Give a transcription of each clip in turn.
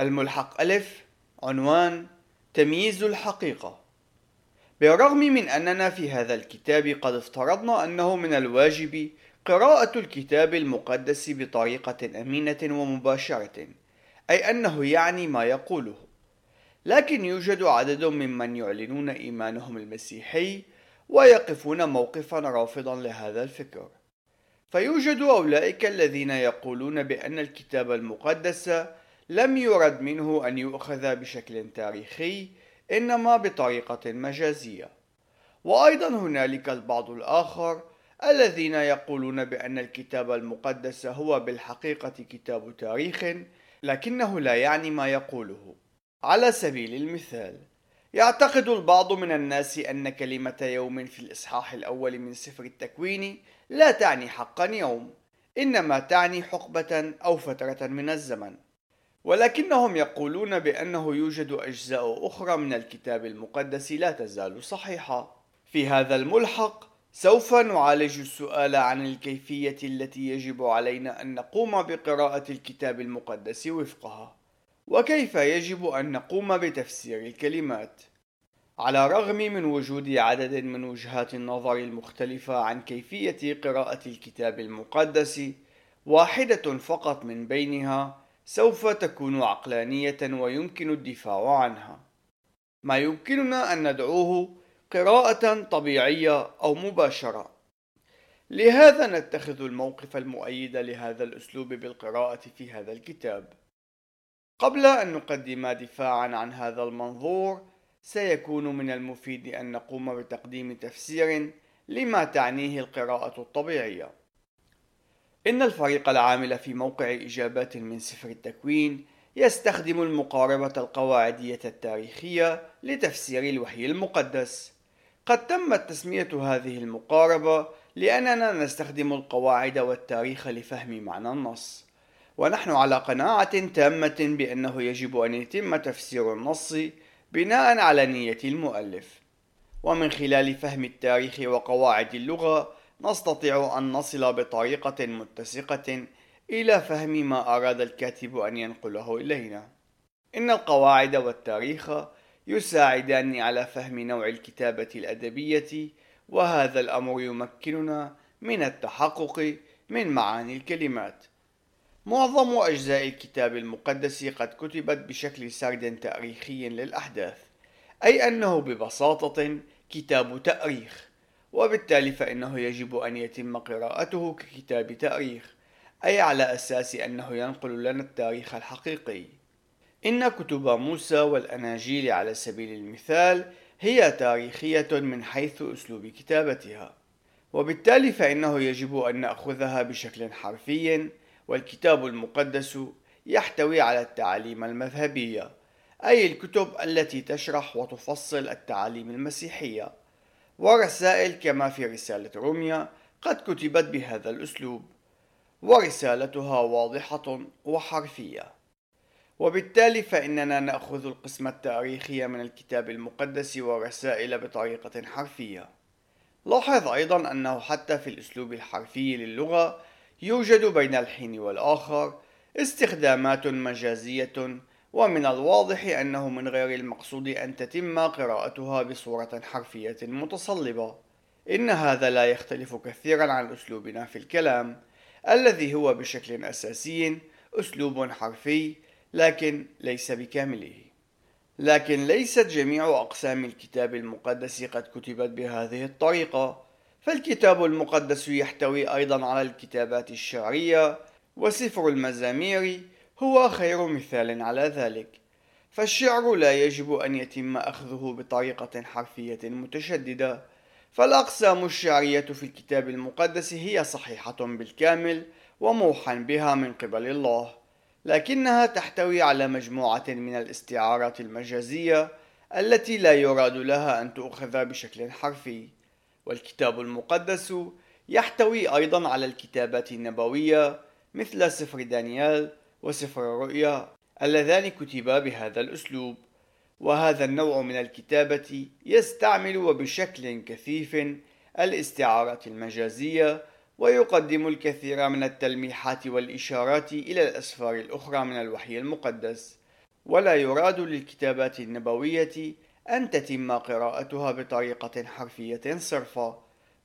الملحق ألف عنوان تمييز الحقيقة. بالرغم من أننا في هذا الكتاب قد افترضنا أنه من الواجب قراءة الكتاب المقدس بطريقة أمينة ومباشرة أي أنه يعني ما يقوله. لكن يوجد عدد ممن يعلنون إيمانهم المسيحي ويقفون موقفا رافضا لهذا الفكر. فيوجد أولئك الذين يقولون بأن الكتاب المقدس لم يرد منه أن يؤخذ بشكل تاريخي إنما بطريقة مجازية. وأيضا هنالك البعض الآخر الذين يقولون بأن الكتاب المقدس هو بالحقيقة كتاب تاريخ لكنه لا يعني ما يقوله. على سبيل المثال يعتقد البعض من الناس أن كلمة يوم في الإصحاح الأول من سفر التكوين لا تعني حقا يوم إنما تعني حقبة أو فترة من الزمن. ولكنهم يقولون بأنه يوجد أجزاء أخرى من الكتاب المقدس لا تزال صحيحة. في هذا الملحق سوف نعالج السؤال عن الكيفية التي يجب علينا أن نقوم بقراءة الكتاب المقدس وفقها. وكيف يجب أن نقوم بتفسير الكلمات؟ على الرغم من وجود عدد من وجهات النظر المختلفة عن كيفية قراءة الكتاب المقدس واحدة فقط من بينها سوف تكون عقلانية ويمكن الدفاع عنها. ما يمكننا أن ندعوه قراءة طبيعية أو مباشرة. لهذا نتخذ الموقف المؤيد لهذا الأسلوب بالقراءة في هذا الكتاب. قبل أن نقدم دفاعا عن هذا المنظور سيكون من المفيد أن نقوم بتقديم تفسير لما تعنيه القراءة الطبيعية. إن الفريق العامل في موقع إجابات من سفر التكوين يستخدم المقاربة القواعدية التاريخية لتفسير الوحي المقدس. قد تمت تسمية هذه المقاربة لأننا نستخدم القواعد والتاريخ لفهم معنى النص. ونحن على قناعة تامة بأنه يجب أن يتم تفسير النص بناء على نية المؤلف. ومن خلال فهم التاريخ وقواعد اللغة نستطيع أن نصل بطريقة متسقة إلى فهم ما أراد الكاتب أن ينقله إلينا. إن القواعد والتاريخ يساعدان على فهم نوع الكتابة الأدبية وهذا الأمر يمكننا من التحقق من معاني الكلمات. معظم أجزاء الكتاب المقدس قد كتبت بشكل سرد تاريخي للأحداث أي أنه ببساطة كتاب تأريخ. وبالتالي فإنه يجب أن يتم قراءته ككتاب تاريخ أي على أساس أنه ينقل لنا التاريخ الحقيقي. إن كتب موسى والأناجيل على سبيل المثال هي تاريخية من حيث أسلوب كتابتها. وبالتالي فإنه يجب أن نأخذها بشكل حرفي والكتاب المقدس يحتوي على التعاليم المذهبية أي الكتب التي تشرح وتفصل التعاليم المسيحية. ورسائل كما في رسالة روميا قد كتبت بهذا الأسلوب. ورسالتها واضحة وحرفية. وبالتالي فإننا نأخذ القسم التاريخي من الكتاب المقدس ورسائل بطريقة حرفية. لاحظ أيضا أنه حتى في الأسلوب الحرفي للغة يوجد بين الحين والآخر استخدامات مجازية ومن الواضح أنه من غير المقصود أن تتم قراءتها بصورة حرفية متصلبة. إن هذا لا يختلف كثيرا عن أسلوبنا في الكلام الذي هو بشكل أساسي أسلوب حرفي لكن ليس بكامله. لكن ليست جميع أقسام الكتاب المقدس قد كتبت بهذه الطريقة. فالكتاب المقدس يحتوي أيضا على الكتابات الشعرية وسفر المزامير هو خير مثال على ذلك. فالشعر لا يجب أن يتم أخذه بطريقة حرفية متشددة. فالأقسام الشعرية في الكتاب المقدس هي صحيحة بالكامل وموحى بها من قبل الله لكنها تحتوي على مجموعة من الاستعارات المجازية التي لا يراد لها أن تؤخذ بشكل حرفي. والكتاب المقدس يحتوي أيضا على الكتابات النبوية مثل سفر دانيال وسفر الرؤيا اللذان كتبا بهذا الأسلوب. وهذا النوع من الكتابة يستعمل وبشكل كثيف الاستعارات المجازية ويقدم الكثير من التلميحات والإشارات إلى الأسفار الأخرى من الوحي المقدس. ولا يراد للكتابات النبوية أن تتم قراءتها بطريقة حرفية صرفة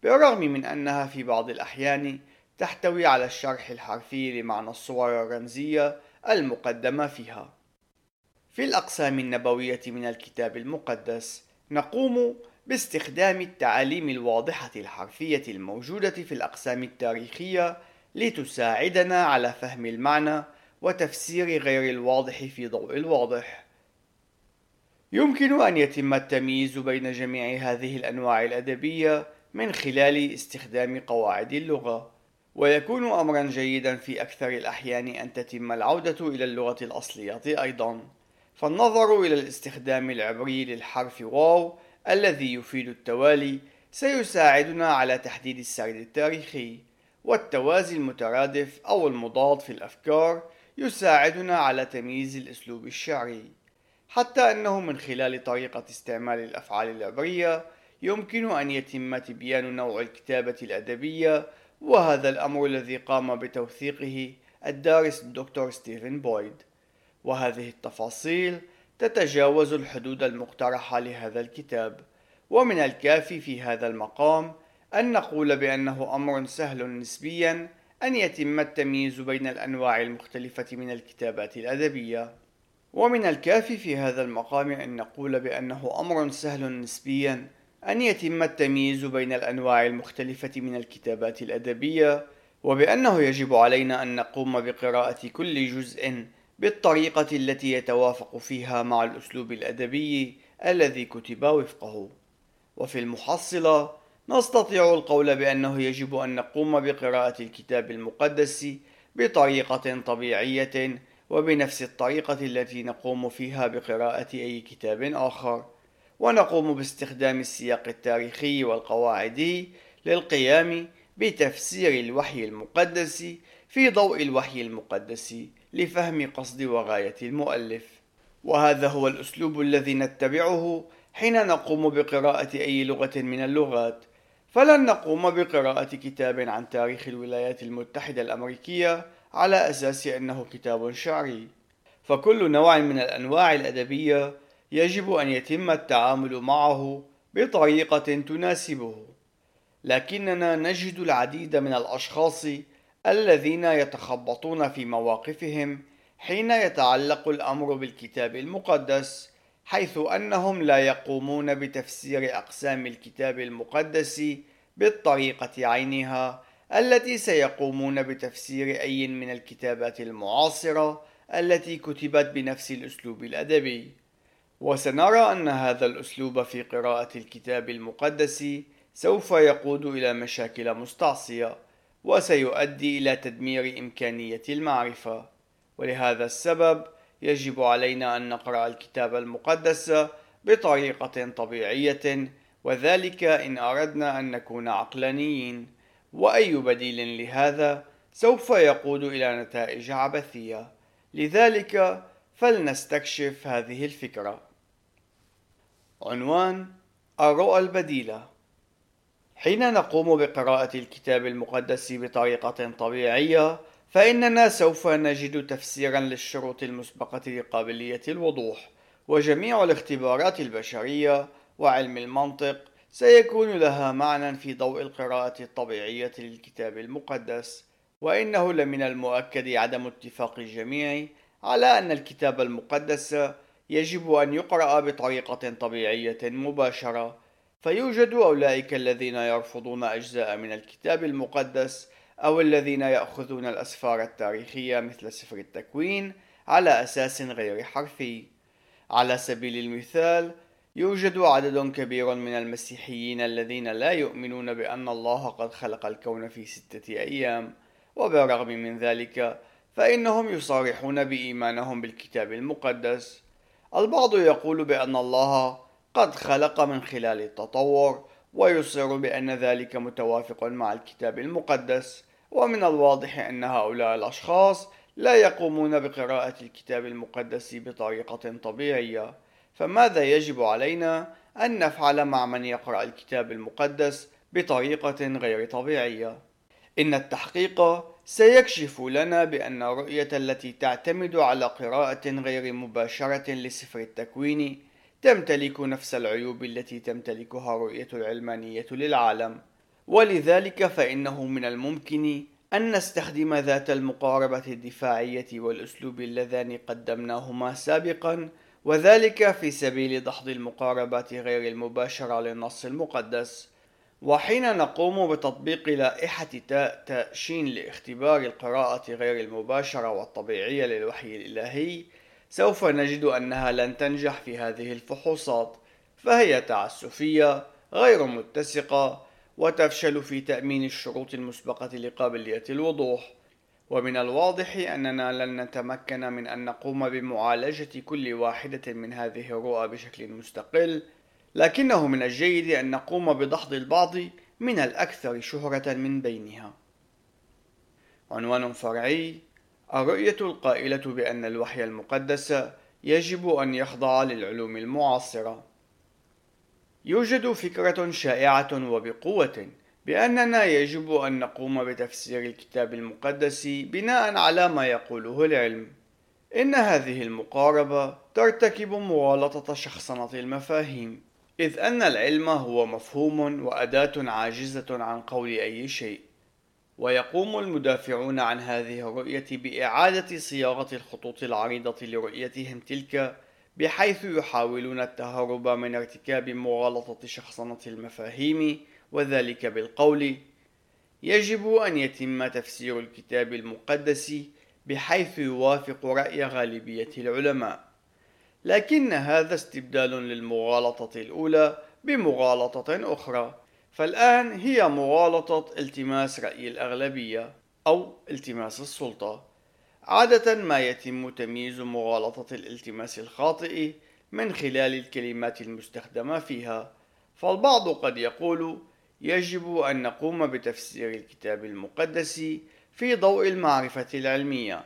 بالرغم من أنها في بعض الأحيان تحتوي على الشرح الحرفي لمعنى الصور الرمزية المقدمة فيها. في الأقسام النبوية من الكتاب المقدس نقوم باستخدام التعاليم الواضحة الحرفية الموجودة في الأقسام التاريخية لتساعدنا على فهم المعنى وتفسير غير الواضح في ضوء الواضح. يمكن أن يتم التمييز بين جميع هذه الأنواع الأدبية من خلال استخدام قواعد اللغة، ويكون أمرا جيدا في أكثر الأحيان أن تتم العودة إلى اللغة الأصلية أيضا. فالنظر إلى الاستخدام العبري للحرف واو الذي يفيد التوالي سيساعدنا على تحديد السرد التاريخي والتوازي المترادف أو المضاد في الأفكار يساعدنا على تمييز الأسلوب الشعري حتى أنه من خلال طريقة استعمال الأفعال العبرية يمكن أن يتم تبيان نوع الكتابة الأدبية وهذا الأمر الذي قام بتوثيقه الدارس الدكتور ستيفن بويد. وهذه التفاصيل تتجاوز الحدود المقترحة لهذا الكتاب. ومن الكافي في هذا المقام أن نقول بأنه أمر سهل نسبيا أن يتم التمييز بين الأنواع المختلفة من الكتابات الأدبية. ومن الكافي في هذا المقام أن نقول بأنه أمر سهل نسبيا أن يتم التمييز بين الأنواع المختلفة من الكتابات الأدبية وبأنه يجب علينا أن نقوم بقراءة كل جزء بالطريقة التي يتوافق فيها مع الأسلوب الأدبي الذي كتب وفقه. وفي المحصلة نستطيع القول بأنه يجب أن نقوم بقراءة الكتاب المقدس بطريقة طبيعية وبنفس الطريقة التي نقوم فيها بقراءة أي كتاب آخر. ونقوم باستخدام السياق التاريخي والقواعدي للقيام بتفسير الوحي المقدس في ضوء الوحي المقدس لفهم قصد وغاية المؤلف. وهذا هو الأسلوب الذي نتبعه حين نقوم بقراءة أي لغة من اللغات. فلن نقوم بقراءة كتاب عن تاريخ الولايات المتحدة الأمريكية على أساس أنه كتاب شعري. فكل نوع من الأنواع الأدبية يجب أن يتم التعامل معه بطريقة تناسبه. لكننا نجد العديد من الأشخاص الذين يتخبطون في مواقفهم حين يتعلق الأمر بالكتاب المقدس حيث أنهم لا يقومون بتفسير أقسام الكتاب المقدس بالطريقة عينها التي سيقومون بتفسير أي من الكتابات المعاصرة التي كتبت بنفس الأسلوب الأدبي. وسنرى أن هذا الأسلوب في قراءة الكتاب المقدس سوف يقود إلى مشاكل مستعصية وسيؤدي إلى تدمير إمكانية المعرفة. ولهذا السبب يجب علينا أن نقرأ الكتاب المقدس بطريقة طبيعية وذلك إن أردنا أن نكون عقلانيين. وأي بديل لهذا سوف يقود إلى نتائج عبثية. لذلك فلنستكشف هذه الفكرة. عنوان الرؤى البديلة. حين نقوم بقراءة الكتاب المقدس بطريقة طبيعية فإننا سوف نجد تفسيرا للشروط المسبقة لقابلية الوضوح وجميع الاختبارات البشرية وعلم المنطق سيكون لها معنى في ضوء القراءة الطبيعية للكتاب المقدس. وإنه لمن المؤكد عدم اتفاق الجميع على أن الكتاب المقدس يجب أن يقرأ بطريقة طبيعية مباشرة فيوجد أولئك الذين يرفضون أجزاء من الكتاب المقدس أو الذين يأخذون الأسفار التاريخية مثل سفر التكوين على أساس غير حرفي. على سبيل المثال، يوجد عدد كبير من المسيحيين الذين لا يؤمنون بأن الله قد خلق الكون في ستة أيام، وبالرغم من ذلك فإنهم يصارحون بإيمانهم بالكتاب المقدس. البعض يقول بأن الله قد خلق من خلال التطور ويصر بأن ذلك متوافق مع الكتاب المقدس ومن الواضح أن هؤلاء الأشخاص لا يقومون بقراءة الكتاب المقدس بطريقة طبيعية فماذا يجب علينا أن نفعل مع من يقرأ الكتاب المقدس بطريقة غير طبيعية؟ إن التحقيق سيكشف لنا بأن الرؤية التي تعتمد على قراءة غير مباشرة لسفر التكوين تمتلك نفس العيوب التي تمتلكها الرؤية العلمانية للعالم. ولذلك فإنه من الممكن أن نستخدم ذات المقاربة الدفاعية والأسلوب اللذان قدمناهما سابقا وذلك في سبيل دحض المقاربات غير المباشرة للنص المقدس. وحين نقوم بتطبيق لائحة تاء تاء شين لاختبار القراءة غير المباشرة والطبيعية للوحي الإلهي سوف نجد أنها لن تنجح في هذه الفحوصات فهي تعسفية غير متسقة وتفشل في تأمين الشروط المسبقة لقابلية الوضوح. ومن الواضح أننا لن نتمكن من أن نقوم بمعالجة كل واحدة من هذه الرؤى بشكل مستقل لكنه من الجيد أن نقوم بدحض البعض من الأكثر شهرة من بينها. عنوان فرعي الرؤية القائلة بأن الوحي المقدس يجب أن يخضع للعلوم المعاصرة. يوجد فكرة شائعة وبقوة بأننا يجب أن نقوم بتفسير الكتاب المقدس بناء على ما يقوله العلم. إن هذه المقاربة ترتكب مغالطة شخصنة المفاهيم. إذ أن العلم هو مفهوم وأداة عاجزة عن قول أي شيء. ويقوم المدافعون عن هذه الرؤية بإعادة صياغة الخطوط العريضة لرؤيتهم تلك بحيث يحاولون التهرب من ارتكاب مغالطة شخصنة المفاهيم وذلك بالقول يجب أن يتم تفسير الكتاب المقدس بحيث يوافق رأي غالبية العلماء. لكن هذا استبدال للمغالطة الأولى بمغالطة أخرى. فالآن هي مغالطة التماس رأي الأغلبية أو التماس السلطة. عادة ما يتم تمييز مغالطة الالتماس الخاطئ من خلال الكلمات المستخدمة فيها. فالبعض قد يقول يجب أن نقوم بتفسير الكتاب المقدس في ضوء المعرفة العلمية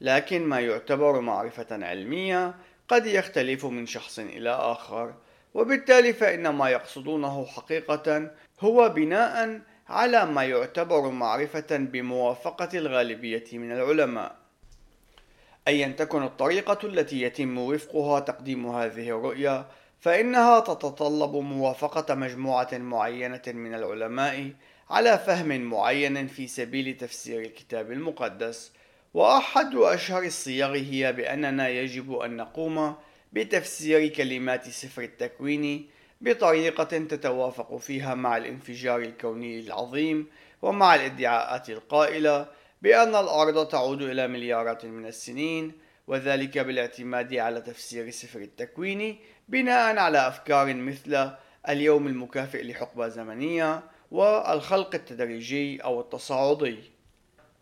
لكن ما يعتبر معرفة علمية قد يختلف من شخص إلى آخر وبالتالي فإن ما يقصدونه حقيقة هو بناء على ما يعتبر معرفة بموافقة الغالبية من العلماء. أيا تكن الطريقة التي يتم وفقها تقديم هذه الرؤية فإنها تتطلب موافقة مجموعة معينة من العلماء على فهم معين في سبيل تفسير الكتاب المقدس. وأحد أشهر الصيغ هي بأننا يجب أن نقوم بتفسير كلمات سفر التكوين بطريقة تتوافق فيها مع الانفجار الكوني العظيم ومع الادعاءات القائلة بأن الأرض تعود إلى مليارات من السنين وذلك بالاعتماد على تفسير سفر التكوين بناء على أفكار مثل اليوم المكافئ لحقبة زمنية والخلق التدريجي أو التصاعدي.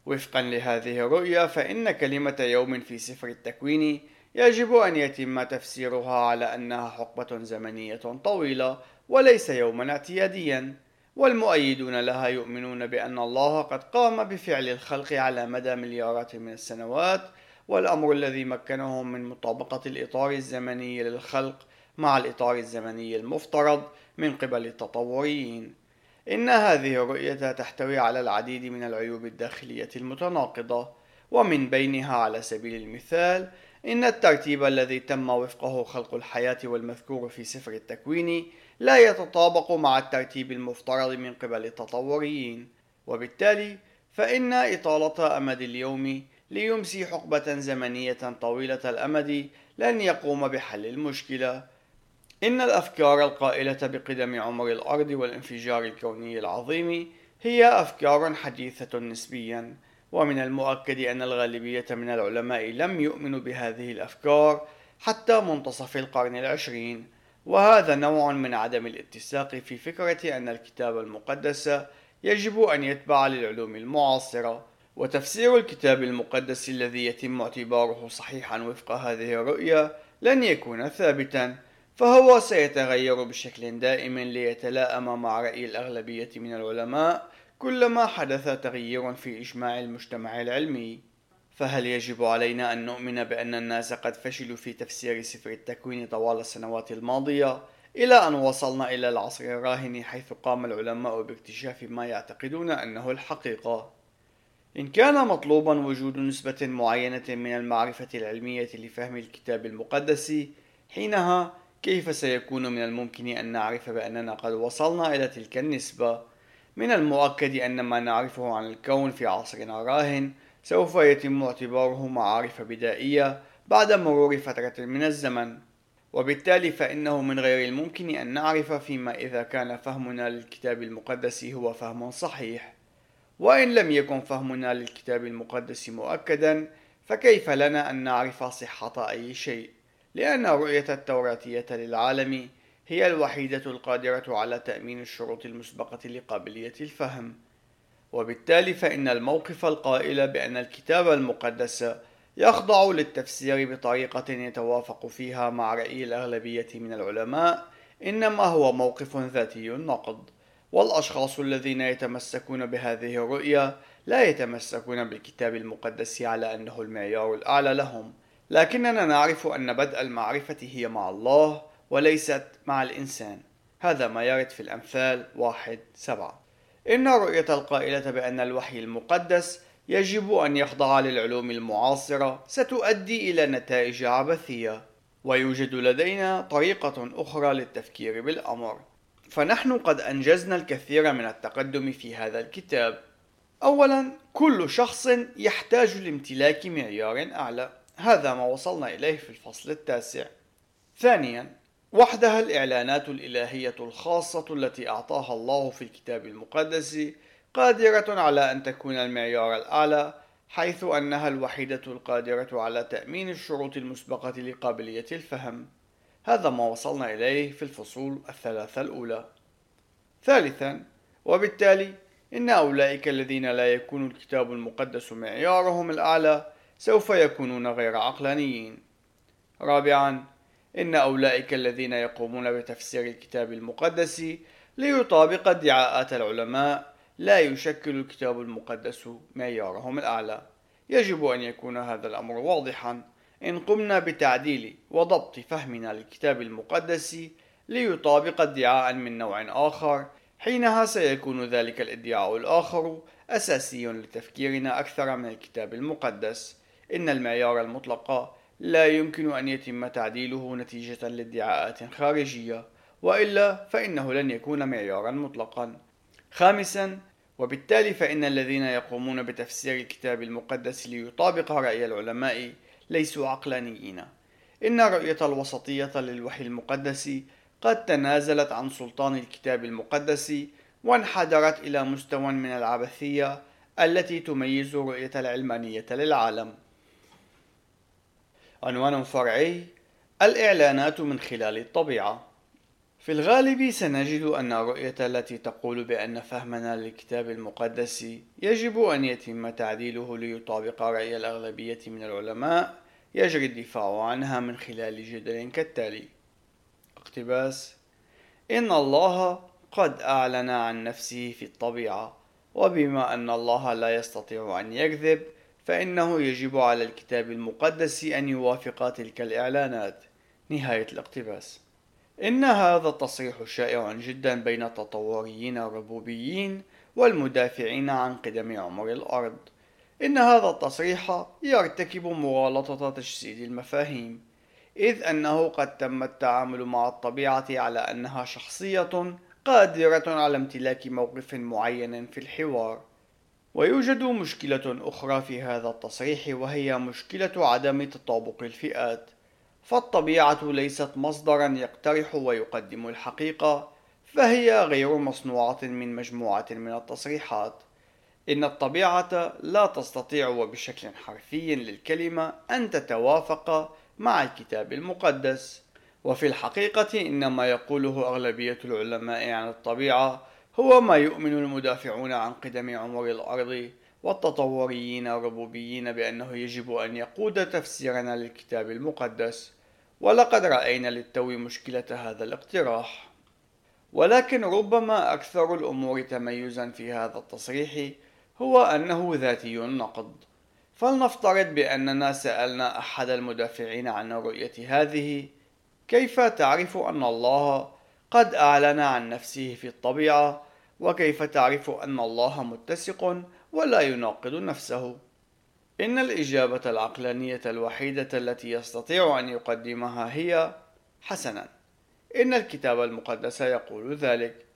وفقا لهذه الرؤية فإن كلمة يوم في سفر التكوين يجب أن يتم تفسيرها على أنها حقبة زمنية طويلة وليس يوما اعتياديا. والمؤيدون لها يؤمنون بأن الله قد قام بفعل الخلق على مدى مليارات من السنوات والأمر الذي مكنهم من مطابقة الإطار الزمني للخلق مع الإطار الزمني المفترض من قبل التطوريين. إن هذه الرؤية تحتوي على العديد من العيوب الداخلية المتناقضة ومن بينها على سبيل المثال إن الترتيب الذي تم وفقه خلق الحياة والمذكور في سفر التكوين لا يتطابق مع الترتيب المفترض من قبل التطوريين. وبالتالي فإن إطالة أمد اليوم ليمسي حقبة زمنية طويلة الأمد لن يقوم بحل المشكلة. إن الأفكار القائلة بقدم عمر الأرض والانفجار الكوني العظيم هي أفكار حديثة نسبيا ومن المؤكد أن الغالبية من العلماء لم يؤمنوا بهذه الأفكار حتى منتصف القرن العشرين. وهذا نوع من عدم الاتساق في فكرة أن الكتاب المقدس يجب أن يتبع للعلوم المعاصرة. وتفسير الكتاب المقدس الذي يتم اعتباره صحيحا وفق هذه الرؤية لن يكون ثابتا. فهو سيتغير بشكل دائم ليتلائم مع رأي الأغلبية من العلماء كلما حدث تغيير في إجماع المجتمع العلمي. فهل يجب علينا أن نؤمن بأن الناس قد فشلوا في تفسير سفر التكوين طوال السنوات الماضية إلى أن وصلنا إلى العصر الراهن حيث قام العلماء باكتشاف ما يعتقدون أنه الحقيقة؟ إن كان مطلوبا وجود نسبة معينة من المعرفة العلمية لفهم الكتاب المقدس حينها كيف سيكون من الممكن أن نعرف بأننا قد وصلنا إلى تلك النسبة؟ من المؤكد أن ما نعرفه عن الكون في عصرنا الراهن سوف يتم اعتباره معارف بدائية بعد مرور فترة من الزمن. وبالتالي فإنه من غير الممكن أن نعرف فيما إذا كان فهمنا للكتاب المقدس هو فهم صحيح. وإن لم يكن فهمنا للكتاب المقدس مؤكدا فكيف لنا أن نعرف صحة أي شيء؟ لأن الرؤية التوراتية للعالم هي الوحيدة القادرة على تأمين الشروط المسبقة لقابلية الفهم. وبالتالي فإن الموقف القائل بأن الكتاب المقدس يخضع للتفسير بطريقة يتوافق فيها مع رأي الأغلبية من العلماء إنما هو موقف ذاتي النقد والأشخاص الذين يتمسكون بهذه الرؤية لا يتمسكون بالكتاب المقدس على أنه المعيار الأعلى لهم. لكننا نعرف أن بدء المعرفة هي مع الله وليست مع الإنسان. هذا ما يرد في الأمثال واحد سبعة. إن الرؤية القائلة بأن الوحي المقدس يجب أن يخضع للعلوم المعاصرة ستؤدي إلى نتائج عبثية ويوجد لدينا طريقة أخرى للتفكير بالأمر. فنحن قد أنجزنا الكثير من التقدم في هذا الكتاب. أولا كل شخص يحتاج لامتلاك معيار أعلى. هذا ما وصلنا إليه في الفصل التاسع. ثانيا وحدها الإعلانات الإلهية الخاصة التي أعطاها الله في الكتاب المقدس قادرة على أن تكون المعيار الأعلى حيث أنها الوحيدة القادرة على تأمين الشروط المسبقة لقابلية الفهم. هذا ما وصلنا إليه في الفصول الثلاثة الأولى. ثالثا وبالتالي إن أولئك الذين لا يكون الكتاب المقدس معيارهم الأعلى سوف يكونون غير عقلانيين. رابعا إن أولئك الذين يقومون بتفسير الكتاب المقدس ليطابق ادعاءات العلماء لا يشكل الكتاب المقدس معيارهم الأعلى. يجب أن يكون هذا الأمر واضحا. إن قمنا بتعديل وضبط فهمنا للكتاب المقدس ليطابق ادعاء من نوع آخر حينها سيكون ذلك الادعاء الآخر أساسي لتفكيرنا أكثر من الكتاب المقدس. إن المعيار المطلق لا يمكن أن يتم تعديله نتيجة لادعاءات خارجية وإلا فإنه لن يكون معيارا مطلقا خامسا وبالتالي فإن الذين يقومون بتفسير الكتاب المقدس ليطابق رأي العلماء ليسوا عقلانيين إن رؤية الوسطية للوحي المقدس قد تنازلت عن سلطان الكتاب المقدس وانحدرت إلى مستوى من العبثية التي تميز رؤية العلمانية للعالم. عنوان فرعي الإعلانات من خلال الطبيعة. في الغالب سنجد أن الرؤية التي تقول بأن فهمنا للكتاب المقدس يجب أن يتم تعديله ليطابق رأي الأغلبية من العلماء يجري الدفاع عنها من خلال جدل كالتالي. اقتباس إن الله قد أعلن عن نفسه في الطبيعة وبما أن الله لا يستطيع أن يكذب فإنه يجب على الكتاب المقدس أن يوافق تلك الإعلانات. نهاية الاقتباس. إن هذا التصريح شائع جدا بين التطوريين الربوبيين والمدافعين عن قدم عمر الأرض. إن هذا التصريح يرتكب مغالطة تجسيد المفاهيم إذ أنه قد تم التعامل مع الطبيعة على أنها شخصية قادرة على امتلاك موقف معين في الحوار. ويوجد مشكلة أخرى في هذا التصريح وهي مشكلة عدم تطابق الفئات. فالطبيعة ليست مصدرا يقترح ويقدم الحقيقة فهي غير مصنوعة من مجموعة من التصريحات. إن الطبيعة لا تستطيع وبشكل حرفي للكلمة أن تتوافق مع الكتاب المقدس. وفي الحقيقة إن ما يقوله أغلبية العلماء عن الطبيعة هو ما يؤمن المدافعون عن قدم عمر الأرض والتطوريين الربوبيين بأنه يجب أن يقود تفسيرنا للكتاب المقدس ولقد رأينا للتو مشكلة هذا الاقتراح. ولكن ربما أكثر الأمور تميزا في هذا التصريح هو أنه ذاتي النقد فلنفترض بأننا سألنا أحد المدافعين عن الرؤية هذه كيف تعرف أن الله قد أعلن عن نفسه في الطبيعة وكيف تعرف أن الله متسق ولا يناقض نفسه؟ إن الإجابة العقلانية الوحيدة التي يستطيع أن يقدمها هي حسنا. إن الكتاب المقدس يقول ذلك.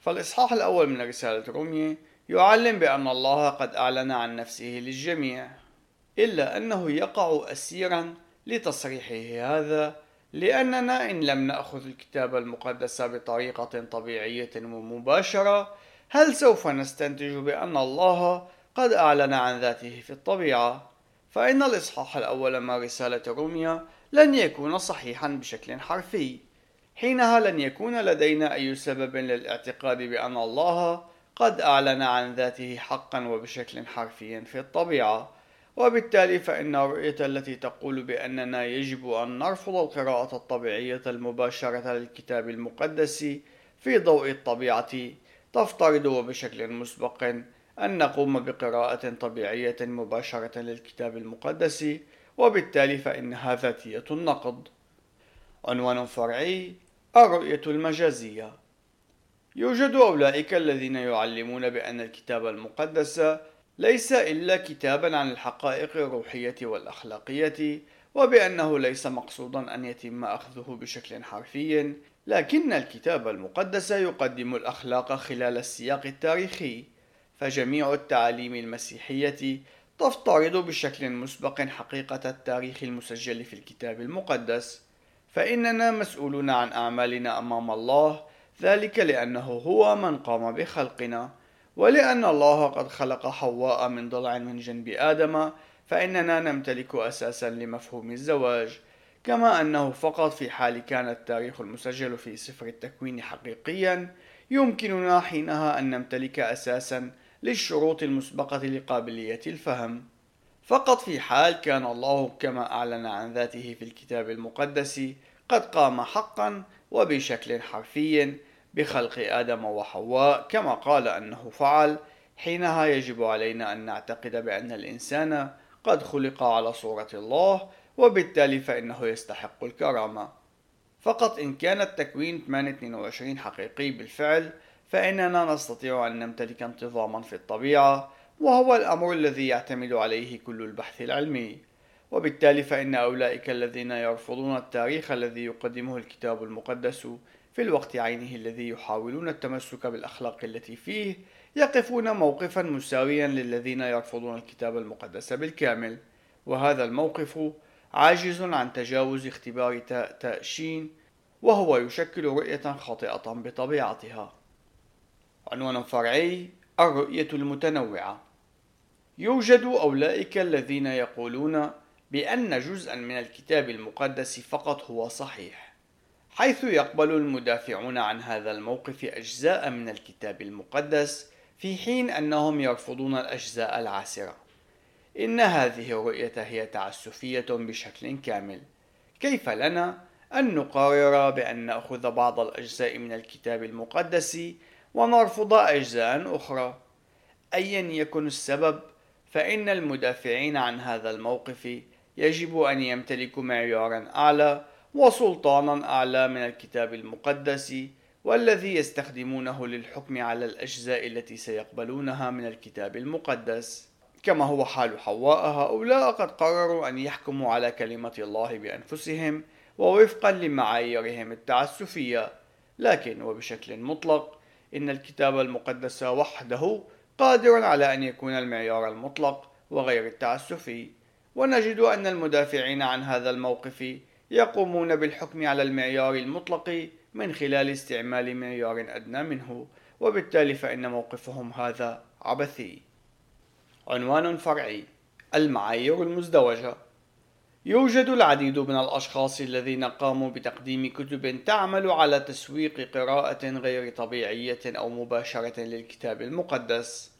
فالإصحاح الأول من رسالة رومية يعلم بأن الله قد أعلن عن نفسه للجميع إلا أنه يقع أسيرا لتصريحه هذا لأننا إن لم نأخذ الكتاب المقدس بطريقة طبيعية ومباشرة هل سوف نستنتج بأن الله قد أعلن عن ذاته في الطبيعة؟ فإن الإصحاح الأول من رسالة روميا لن يكون صحيحا بشكل حرفي. حينها لن يكون لدينا أي سبب للاعتقاد بأن الله قد أعلن عن ذاته حقا وبشكل حرفي في الطبيعة. وبالتالي فإن الرؤية التي تقول بأننا يجب أن نرفض القراءة الطبيعية المباشرة للكتاب المقدس في ضوء الطبيعة تفترض وبشكل مسبق أن نقوم بقراءة طبيعية مباشرة للكتاب المقدس وبالتالي فإنها ذاتية النقد. عنوان فرعي الرؤية المجازية يوجد أولئك الذين يعلمون بأن الكتاب المقدس ليس إلا كتابا عن الحقائق الروحية والأخلاقية وبأنه ليس مقصودا أن يتم أخذه بشكل حرفي لكن الكتاب المقدس يقدم الأخلاق خلال السياق التاريخي فجميع التعاليم المسيحية تفترض بشكل مسبق حقيقة التاريخ المسجل في الكتاب المقدس. فإننا مسؤولون عن أعمالنا أمام الله ذلك لأنه هو من قام بخلقنا. ولأن الله قد خلق حواء من ضلع من جنب آدم فإننا نمتلك أساسا لمفهوم الزواج كما أنه فقط في حال كان التاريخ المسجل في سفر التكوين حقيقيا يمكننا حينها أن نمتلك أساسا للشروط المسبقة لقابلية الفهم. فقط في حال كان الله كما أعلن عن ذاته في الكتاب المقدس قد قام حقا وبشكل حرفي بخلق آدم وحواء كما قال أنه فعل. حينها يجب علينا أن نعتقد بأن الإنسان قد خلق على صورة الله وبالتالي فإنه يستحق الكرامة. فقط إن كان التكوين 822 حقيقي بالفعل فإننا نستطيع أن نمتلك انتظاما في الطبيعة وهو الأمر الذي يعتمد عليه كل البحث العلمي. وبالتالي فإن أولئك الذين يرفضون التاريخ الذي يقدمه الكتاب المقدس في الوقت عينه الذي يحاولون التمسك بالأخلاق التي فيه يقفون موقفا مساويا للذين يرفضون الكتاب المقدس بالكامل. وهذا الموقف عاجز عن تجاوز اختبار تاء تاء شين وهو يشكل رؤية خاطئة بطبيعتها. عنوان فرعي الرؤية المتنوعة. يوجد أولئك الذين يقولون بأن جزءا من الكتاب المقدس فقط هو صحيح. حيث يقبل المدافعون عن هذا الموقف أجزاء من الكتاب المقدس في حين أنهم يرفضون الأجزاء العاسرة إن هذه الرؤية هي تعسفية بشكل كامل. كيف لنا أن نقرر بأن نأخذ بعض الأجزاء من الكتاب المقدس ونرفض أجزاء أخرى؟ أيا يكن السبب فإن المدافعين عن هذا الموقف يجب أن يمتلكوا معيارا أعلى وسلطانا أعلى من الكتاب المقدس والذي يستخدمونه للحكم على الأجزاء التي سيقبلونها من الكتاب المقدس. كما هو حال حواء هؤلاء قد قرروا أن يحكموا على كلمة الله بأنفسهم ووفقا لمعاييرهم التعسفية. لكن وبشكل مطلق إن الكتاب المقدس وحده قادر على أن يكون المعيار المطلق وغير التعسفي. ونجد أن المدافعين عن هذا الموقف يقومون بالحكم على المعيار المطلق من خلال استعمال معيار أدنى منه وبالتالي فإن موقفهم هذا عبثي. عنوان فرعي المعايير المزدوجة. يوجد العديد من الأشخاص الذين قاموا بتقديم كتب تعمل على تسويق قراءة غير طبيعية أو مباشرة للكتاب المقدس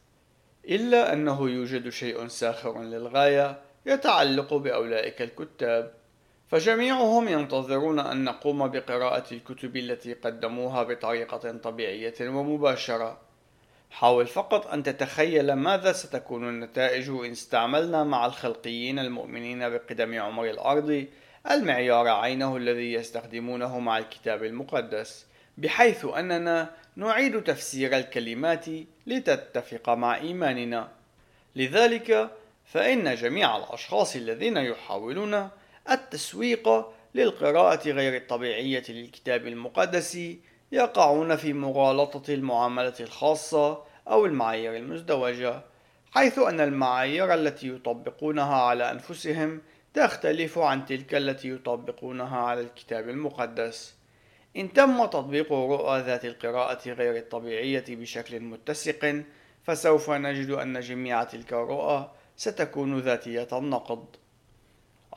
إلا أنه يوجد شيء ساخر للغاية يتعلق بأولئك الكتاب. فجميعهم ينتظرون أن نقوم بقراءة الكتب التي قدموها بطريقة طبيعية ومباشرة. حاول فقط أن تتخيل ماذا ستكون النتائج إن استعملنا مع الخلقيين المؤمنين بقدم عمر الأرض المعيار عينه الذي يستخدمونه مع الكتاب المقدس بحيث أننا نعيد تفسير الكلمات لتتفق مع إيماننا. لذلك فإن جميع الأشخاص الذين يحاولون التسويق للقراءة غير الطبيعية للكتاب المقدس يقعون في مغالطة المعاملة الخاصة أو المعايير المزدوجة حيث أن المعايير التي يطبقونها على أنفسهم تختلف عن تلك التي يطبقونها على الكتاب المقدس. إن تم تطبيق رؤى ذات القراءة غير الطبيعية بشكل متسق فسوف نجد أن جميع تلك الرؤى ستكون ذاتية النقد.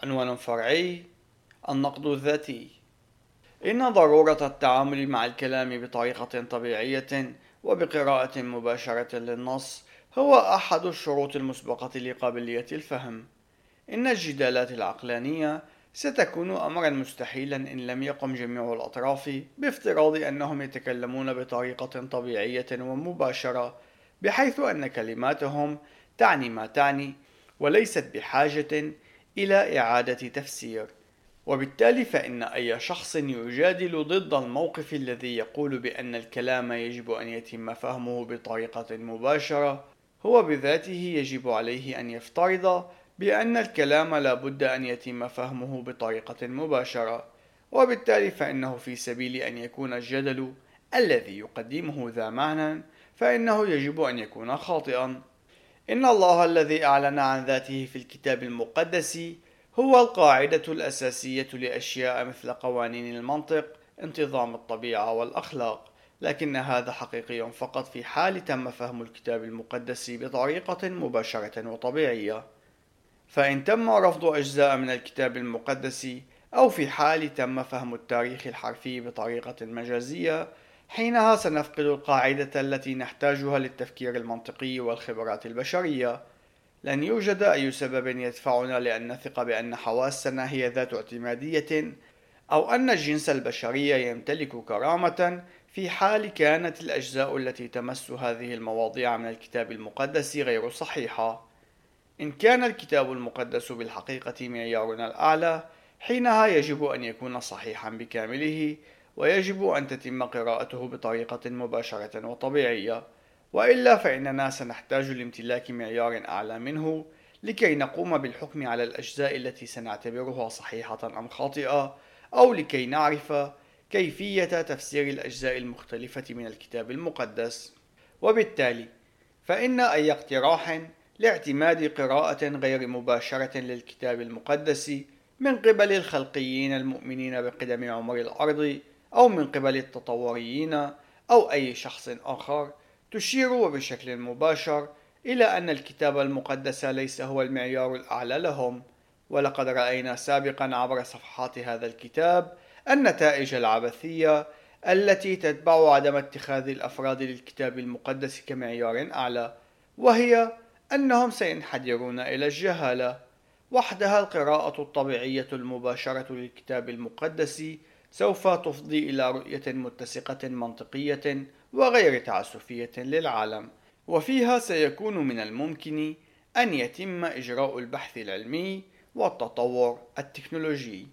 عنوان فرعي النقد الذاتي. إن ضرورة التعامل مع الكلام بطريقة طبيعية وبقراءة مباشرة للنص هو أحد الشروط المسبقة لقابلية الفهم. إن الجدالات العقلانية ستكون أمرا مستحيلا إن لم يقم جميع الأطراف بافتراض أنهم يتكلمون بطريقة طبيعية ومباشرة بحيث أن كلماتهم تعني ما تعني وليست بحاجة إلى إعادة تفسير. وبالتالي فإن أي شخص يجادل ضد الموقف الذي يقول بأن الكلام يجب أن يتم فهمه بطريقة مباشرة هو بذاته يجب عليه أن يفترض بأن الكلام لا بد أن يتم فهمه بطريقة مباشرة. وبالتالي فإنه في سبيل أن يكون الجدل الذي يقدمه ذا معنى فإنه يجب أن يكون خاطئا. إن الله الذي أعلن عن ذاته في الكتاب المقدس هو القاعدة الأساسية لأشياء مثل قوانين المنطق انتظام الطبيعة والأخلاق لكن هذا حقيقي فقط في حال تم فهم الكتاب المقدس بطريقة مباشرة وطبيعية. فإن تم رفض أجزاء من الكتاب المقدس أو في حال تم فهم التاريخ الحرفي بطريقة مجازية حينها سنفقد القاعدة التي نحتاجها للتفكير المنطقي والخبرات البشرية لن يوجد أي سبب يدفعنا لأن نثق بأن حواسنا هي ذات اعتمادية أو أن الجنس البشري يمتلك كرامة في حال كانت الأجزاء التي تمس هذه المواضيع من الكتاب المقدس غير صحيحة. إن كان الكتاب المقدس بالحقيقة معيارنا الأعلى، حينها يجب أن يكون صحيحا بكامله، ويجب أن تتم قراءته بطريقة مباشرة وطبيعية، وإلا فإننا سنحتاج لامتلاك معيار أعلى منه لكي نقوم بالحكم على الأجزاء التي سنعتبرها صحيحة أم خاطئة، أو لكي نعرف كيفية تفسير الأجزاء المختلفة من الكتاب المقدس. وبالتالي فإن أي اقتراح لاعتماد قراءة غير مباشرة للكتاب المقدس من قبل الخلقيين المؤمنين بقدم عمر الأرض أو من قبل التطوريين أو أي شخص آخر تشير وبشكل مباشر إلى أن الكتاب المقدس ليس هو المعيار الأعلى لهم. ولقد رأينا سابقا عبر صفحات هذا الكتاب النتائج العبثية التي تتبع عدم اتخاذ الأفراد للكتاب المقدس كمعيار أعلى وهي أنهم سينحدرون إلى الجهالة. وحدها القراءة الطبيعية المباشرة للكتاب المقدس سوف تفضي إلى رؤية متسقة منطقية وغير تعسفية للعالم وفيها سيكون من الممكن أن يتم إجراء البحث العلمي والتطور التكنولوجي.